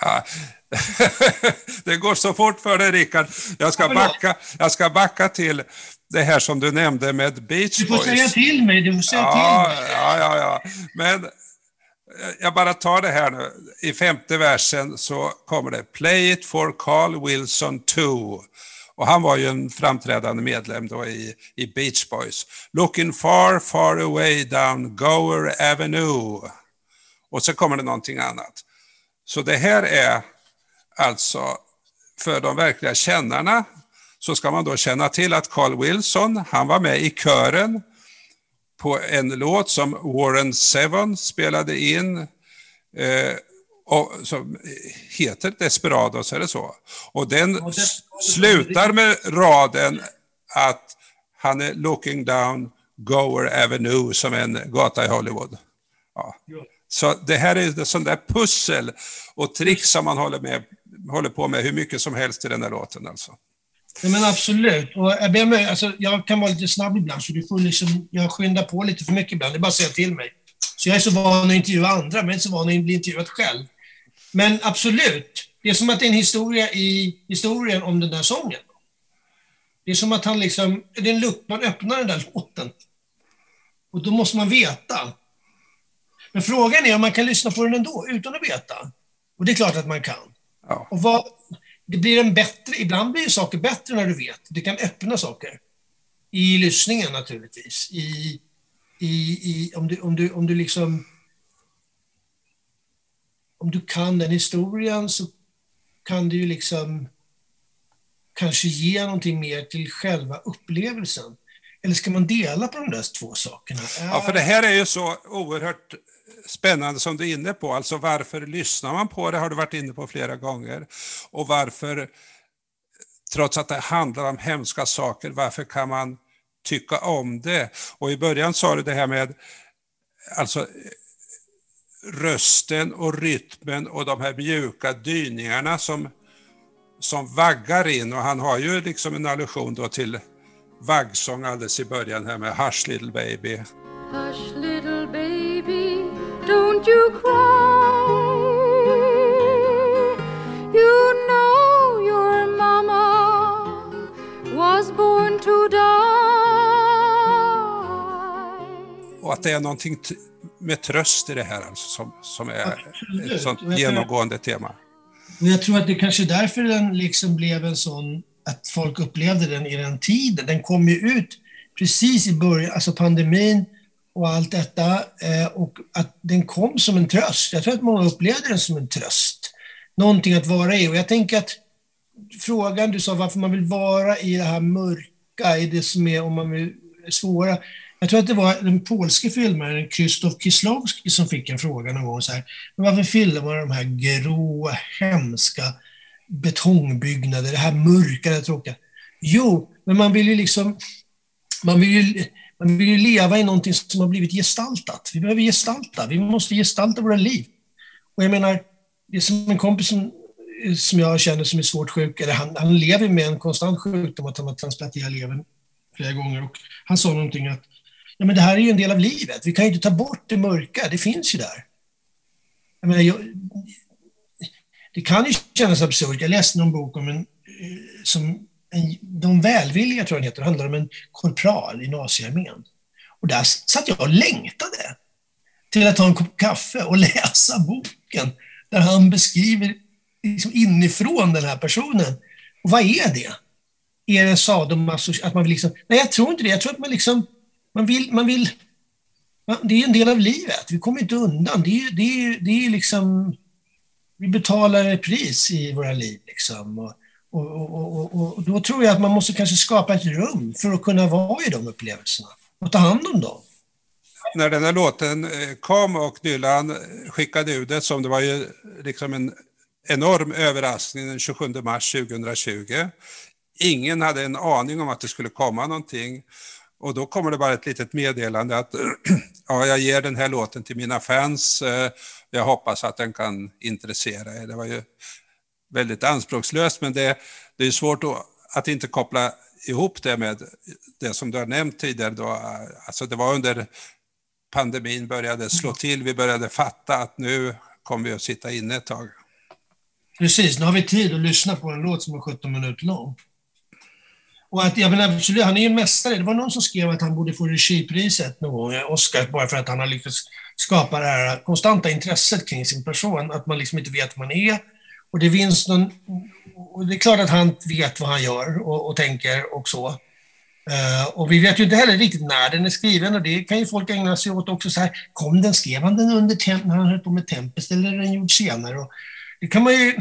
Ja. det går så fort för dig, Rickard. Jag ska, backa, jag ska backa till det här som du nämnde med Beach Du får Boys. säga till mig, du får säga Ja, till mig. ja, ja, ja. Men eh, jag bara tar det här nu. I femte versen så kommer det Play it for Carl Wilson too. Och han var ju en framträdande medlem då i, i Beach Boys. Looking far, far away down Gower Avenue. Och så kommer det någonting annat. Så det här är alltså för de verkliga kännarna så ska man då känna till att Carl Wilson, han var med i kören på en låt som Warren Seven spelade in eh, och som heter Desperados, är det så? Och den Desperados. slutar med raden att han är looking down Gower Avenue som en gata i Hollywood. Ja. Så det här är ett sånt där pussel och trick som man håller, med, håller på med hur mycket som helst i den där låten alltså. Ja, men absolut. Och jag, ber mig, alltså, jag kan vara lite snabb ibland, så du får liksom, jag skyndar på lite för mycket ibland. Det är bara att säga till mig. Så jag är så van att intervjua andra, men jag är inte så van att bli intervjuad själv. Men absolut, det är som att det är en historia i historien om den där sången. Det är som att han liksom, det är en lukt, man öppnar den där låten. Och då måste man veta. Men frågan är om man kan lyssna på den ändå, utan att veta. Och det är klart att man kan. Ja. Och vad, det blir en bättre, ibland blir saker bättre när du vet. Du kan öppna saker. I lyssningen naturligtvis. I, i, i, om, du, om, du, om du liksom... Om du kan den historien så kan du ju liksom kanske ge någonting mer till själva upplevelsen. Eller ska man dela på de där två sakerna? Ja, för det här är ju så oerhört spännande som du är inne på. Alltså varför lyssnar man på det har du varit inne på flera gånger. Och varför, trots att det handlar om hemska saker, varför kan man tycka om det? Och i början sa du det här med alltså rösten och rytmen och de här mjuka dyningarna som, som vaggar in. Och han har ju liksom en allusion då till vaggsång alldeles i början här med Hush little baby. Hush, little baby, don't you cry. You know your mama was born to die. Och att det är någonting med tröst i det här alltså, som, som är Absolut. ett sånt genomgående tema. Och jag tror att det kanske är därför den liksom blev en sån, att folk upplevde den i den tiden. Den kom ju ut precis i början, alltså pandemin och allt detta. Eh, och att den kom som en tröst. Jag tror att många upplevde den som en tröst. Någonting att vara i. Och jag tänker att frågan du sa varför man vill vara i det här mörka, i det som är, om man vill, svåra. Jag tror att det var den polske filmaren Krzysztof Kieslowski som fick en fråga någon gång så här. Men varför filmar de här gråa, hemska betongbyggnader, det här mörka, det tråkiga? Jo, men man vill ju liksom, man vill ju, Man vill ju leva i någonting som har blivit gestaltat. Vi behöver gestalta, vi måste gestalta våra liv. Och jag menar, det är som en kompis som, som jag känner som är svårt sjuk, eller han, han lever med en konstant sjukdom, att han har transplanterat levern flera gånger. Och han sa någonting att ja, men det här är ju en del av livet. Vi kan ju inte ta bort det mörka, det finns ju där. Jag menar, jag, det kan ju kännas absurt. Jag läste någon bok om en, eh, som en, De välvilliga, tror jag den heter, handlar om en korpral i naziarmén. Och där satt jag och längtade till att ta en kopp kaffe och läsa boken där han beskriver liksom inifrån den här personen. Och vad är det? Är det sadomasoch att man vill liksom... Nej, jag tror inte det. Jag tror att man liksom... Man vill... Man vill det är en del av livet. Vi kommer inte undan. Det är, det är, det är liksom... Vi betalar ett pris i våra liv. Liksom. Och, och, och, och, då tror jag att man måste kanske skapa ett rum för att kunna vara i de upplevelserna och ta hand om dem. När den här låten eh, kom och Dylan skickade ut det som det var ju liksom en enorm överraskning den 27 mars 2020. Ingen hade en aning om att det skulle komma någonting. Och då kommer det bara ett litet meddelande att ja, jag ger den här låten till mina fans. Eh, jag hoppas att den kan intressera er. Det var ju väldigt anspråkslöst, men det, det är svårt att, att inte koppla ihop det med det som du har nämnt tidigare. Då, alltså det var under pandemin började slå till, vi började fatta att nu kommer vi att sitta inne ett tag. Precis, nu har vi tid att lyssna på en låt som är 17 minuter lång. Och att, jag menar, absolut, han är ju en mästare. Det var någon som skrev att han borde få regipriset någon gång, eh, Oscar, bara för att han har lyckats skapa det här konstanta intresset kring sin person. Att man liksom inte vet vad man är. Och det finns någon... Och det är klart att han vet vad han gör och, och tänker och så. Uh, och vi vet ju inte heller riktigt när den är skriven och det kan ju folk ägna sig åt också. Så här, kom den, skrev han den under när han höll på med Tempest eller är den gjord senare? Och det kan man ju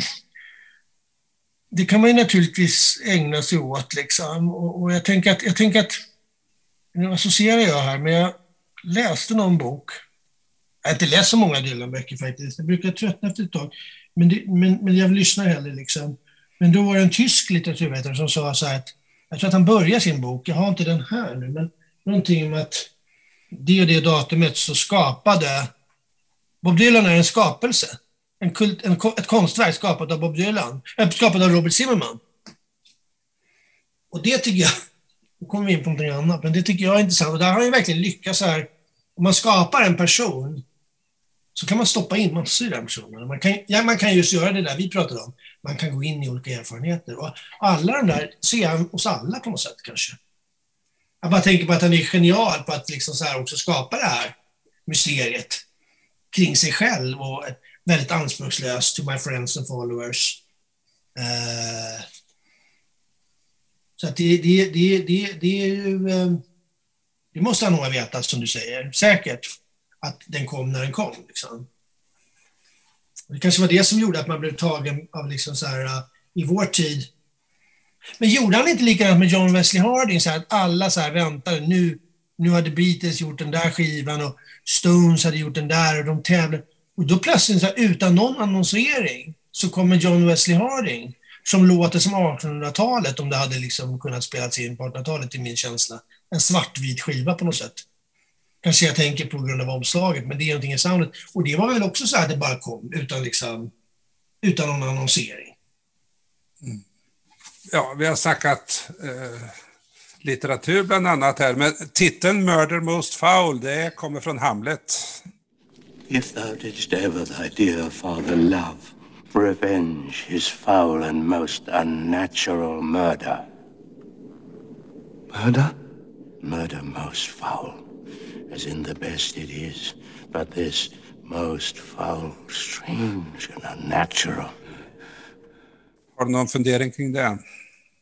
det kan man ju naturligtvis ägna sig åt. Liksom. Och, och jag tänker att, jag tänker att, nu associerar jag här, men jag läste någon bok. Jag har inte läst så många Dylan-böcker faktiskt. Jag brukar tröttna efter ett tag. Men, det, men, men jag lyssnar hellre liksom. Men då var det en tysk litteraturvetare som sa så här att, jag tror att han börjar sin bok, jag har inte den här nu, men någonting om att det och det datumet så skapade Bob Dylan är en skapelse en kult, en, ett konstverk skapat av Bob Dylan, äh, skapat av Robert Zimmerman. Och det tycker jag, nu kommer vi in på någonting annat, men det tycker jag är intressant. Och där har han ju verkligen lyckats här. Om man skapar en person så kan man stoppa in massor i den personen. Man kan, ja, man kan just göra det där vi pratade om. Man kan gå in i olika erfarenheter. Och alla de där ser han hos alla på något sätt kanske. Jag bara tänker på att han är genial på att liksom så också skapa det här mysteriet kring sig själv och väldigt anspråkslös, to my friends and followers. Uh, så att det, det, det, det, det är ju... Ehm, det måste han nog ha vetat, som du säger, säkert, att den kom när den kom. Liksom. Det kanske var det som gjorde att man blev tagen av liksom så här, eh, i vår tid. Men gjorde han inte likadant med John Wesley Harding, så här, att alla så här väntade, nu, nu hade Beatles gjort den där skivan och Stones hade gjort den där och de tävlade. Och då plötsligt, så här, utan någon annonsering, så kommer John Wesley Harding som låter som 1800-talet om det hade liksom kunnat spelas in på 1800-talet i min känsla. En svartvit skiva på något sätt. Kanske jag tänker på grund av omslaget, men det är någonting i soundet. Och det var väl också så att det bara kom utan, liksom, utan någon annonsering. Mm. Ja, vi har snackat eh, litteratur bland annat här, men titeln Murder Most Foul, det kommer från Hamlet. If thou didst ever thy dear father love, revenge his foul and most unnatural murder. Murder? Murder most foul, as in the best it is, but this most foul, strange and unnatural. Har du någon fundering kring det?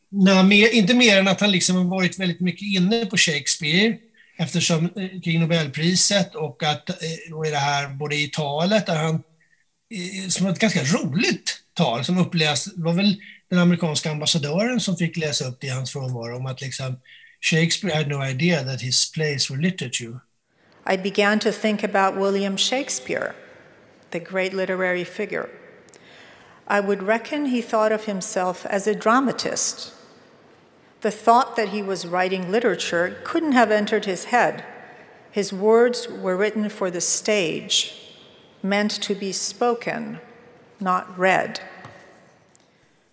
Nej, mer, inte mer än att han liksom har varit väldigt mycket inne på Shakespeare eftersom eh, kring Nobelpriset och att eh, och i det här både i talet där han eh, som ett ganska roligt tal som uppläst, var väl den amerikanska ambassadören som fick läsa upp det i hans frånvaro om att liksom Shakespeare had no idea that his plays were literature. I began to think about William Shakespeare, the great literary figure. I would reckon he thought of himself as a dramatist, The thought that he was writing literature couldn't have entered his head. His words were written for the stage, meant to be spoken, not read.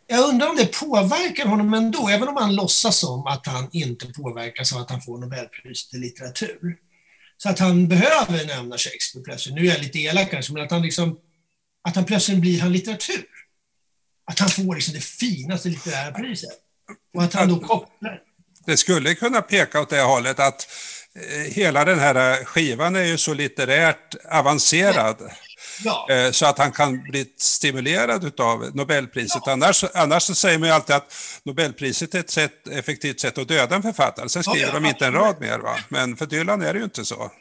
Jag undrar om det påverkar honom ändå, även om han låtsas som att han inte påverkas av att han får Nobelpriset i litteratur. Så att han behöver nämna Shakespeare plötsligt. Nu är jag lite elak kanske, men att han liksom att han plötsligt blir han litteratur. Att han får liksom det finaste litterära priset. Och att han då kopplar. Det skulle kunna peka åt det hållet att eh, hela den här skivan är ju så litterärt avancerad. Ja. Eh, Så att han kan bli stimulerad av Nobelpriset. Annars, annars så säger man ju alltid att Nobelpriset är ett sätt, effektivt sätt att döda en författare. Sen skriver Ja, ja, de inte en rad mer. Va? Men för Dylan är det ju inte så.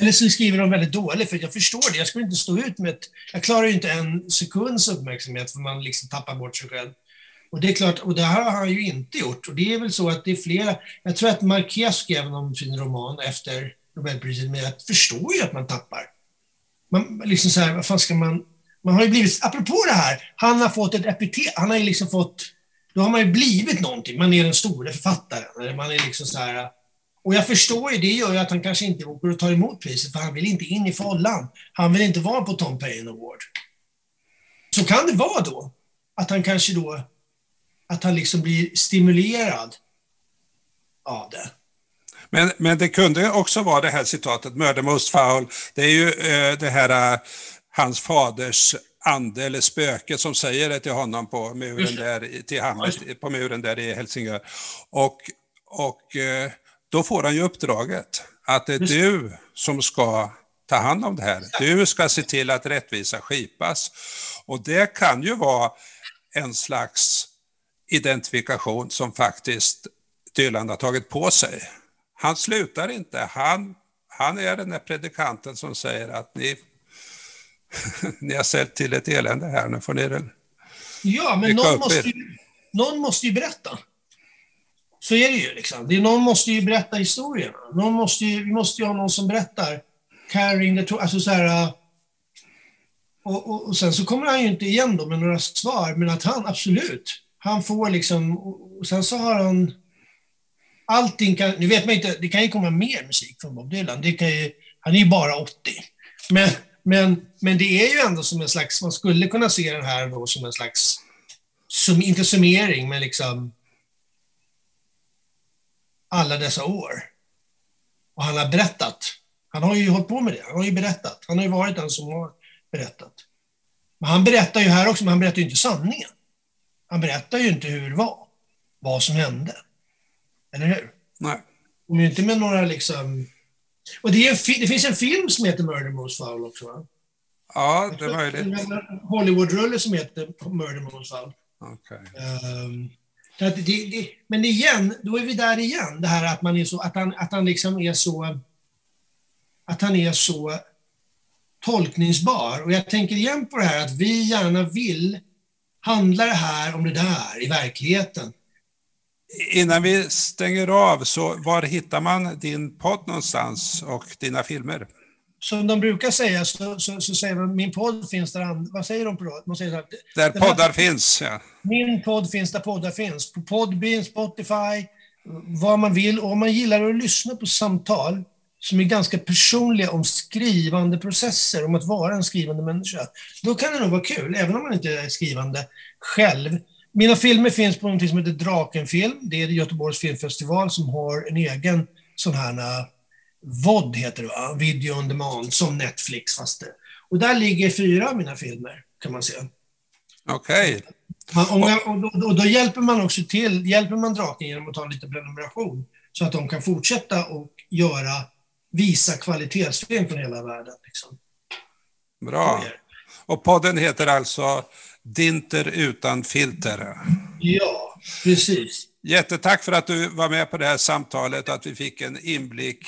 Eller så skriver de väldigt dåligt, för jag förstår det. Jag skulle inte stå ut med ett, Jag klarar ju inte en sekunds uppmärksamhet för man liksom tappar bort sig själv. Och det är klart, och det här har han ju inte gjort. Och det är väl så att det är flera... Jag tror att Marquez skrev om sin roman efter Nobelpriset, men jag förstår ju att man tappar. Man, liksom så här, vad fan ska man... Man har ju blivit, apropå det här, han har fått ett epitet, han har ju liksom fått... Då har man ju blivit någonting, man är den stora författaren. Eller man är liksom så här... Och jag förstår ju, det gör ju att han kanske inte åker och tar emot priset, för han vill inte in i follan. Han vill inte vara på Tom Payne Award. Så kan det vara då, att han kanske då, att han liksom blir stimulerad av det. Men, men det kunde också vara det här citatet, Murder Most Foul. Det är ju eh, det här, eh, hans faders ande eller spöke som säger det till honom på muren där, till Hamlet, på muren där i Helsingör. Och, och eh, då får han ju uppdraget att det är du som ska ta hand om det här. Du ska se till att rättvisa skipas. Och det kan ju vara en slags identifikation som faktiskt Dylan har tagit på sig. Han slutar inte. Han, han är den där predikanten som säger att ni, ni har sett till ett elände här, nu får ni det. Ja, men någon måste, ju, någon måste ju berätta. Så är det ju. Liksom. Det någon måste ju berätta historien. Någon måste ju, vi måste ju ha någon som berättar. Carrying the alltså så här, äh, och, och, och sen så kommer han ju inte igen då med några svar, men att han absolut, han får liksom, och, sen så har han allting kan, nu vet man inte, det kan ju komma mer musik från Bob Dylan. Det kan ju, han är ju bara 80. Men, men, men det är ju ändå som en slags, man skulle kunna se den här då som en slags, sum, inte summering, men liksom alla dessa år. Och han har berättat. Han har ju hållit på med det. Han har ju berättat. Han har ju varit den som har berättat. Men han berättar ju här också, men han berättar ju inte sanningen. Han berättar ju inte hur det var. Vad som hände. Eller hur? Nej. Och inte med några liksom... Och det, fi- det finns en film som heter Murder Most Foul också va? Ja, det är möjligt. En Hollywood-rulle som heter Murder Most Foul. Okej. Ehm, så att det, det, men igen, då är vi där igen. Det här att man är så, att han, att han liksom är så, att han är så tolkningsbar. Och jag tänker igen på det här att vi gärna vill, handlar det här om det där i verkligheten? Innan vi stänger av, så var hittar man din podd någonstans och dina filmer? Som de brukar säga så, så, så säger de min podd finns där, vad säger de på då? De säger här, Där den här- poddar finns, ja. Min podd finns där poddar finns. På Podbean, Spotify, vad man vill. Och om man gillar att lyssna på samtal som är ganska personliga om skrivande processer, om att vara en skrivande människa, då kan det nog vara kul, även om man inte är skrivande själv. Mina filmer finns på något som heter Drakenfilm. Det är Göteborgs filmfestival som har en egen sån här uh, VOD, heter det va? Video on demand, som Netflix fast det. Och där ligger fyra av mina filmer, kan man säga. Okej. Ja, och, och, då, och då hjälper man också till, hjälper man draken genom att ta lite prenumeration så att de kan fortsätta och göra, visa kvalitetsfilm från hela världen. Liksom. Bra. Och podden heter alltså Dinter utan filter. Ja, precis. Jättetack för att du var med på det här samtalet och att vi fick en inblick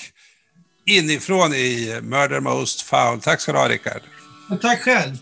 inifrån i Murder Most Foul. Tack ska du ha, Rickard. Tack själv.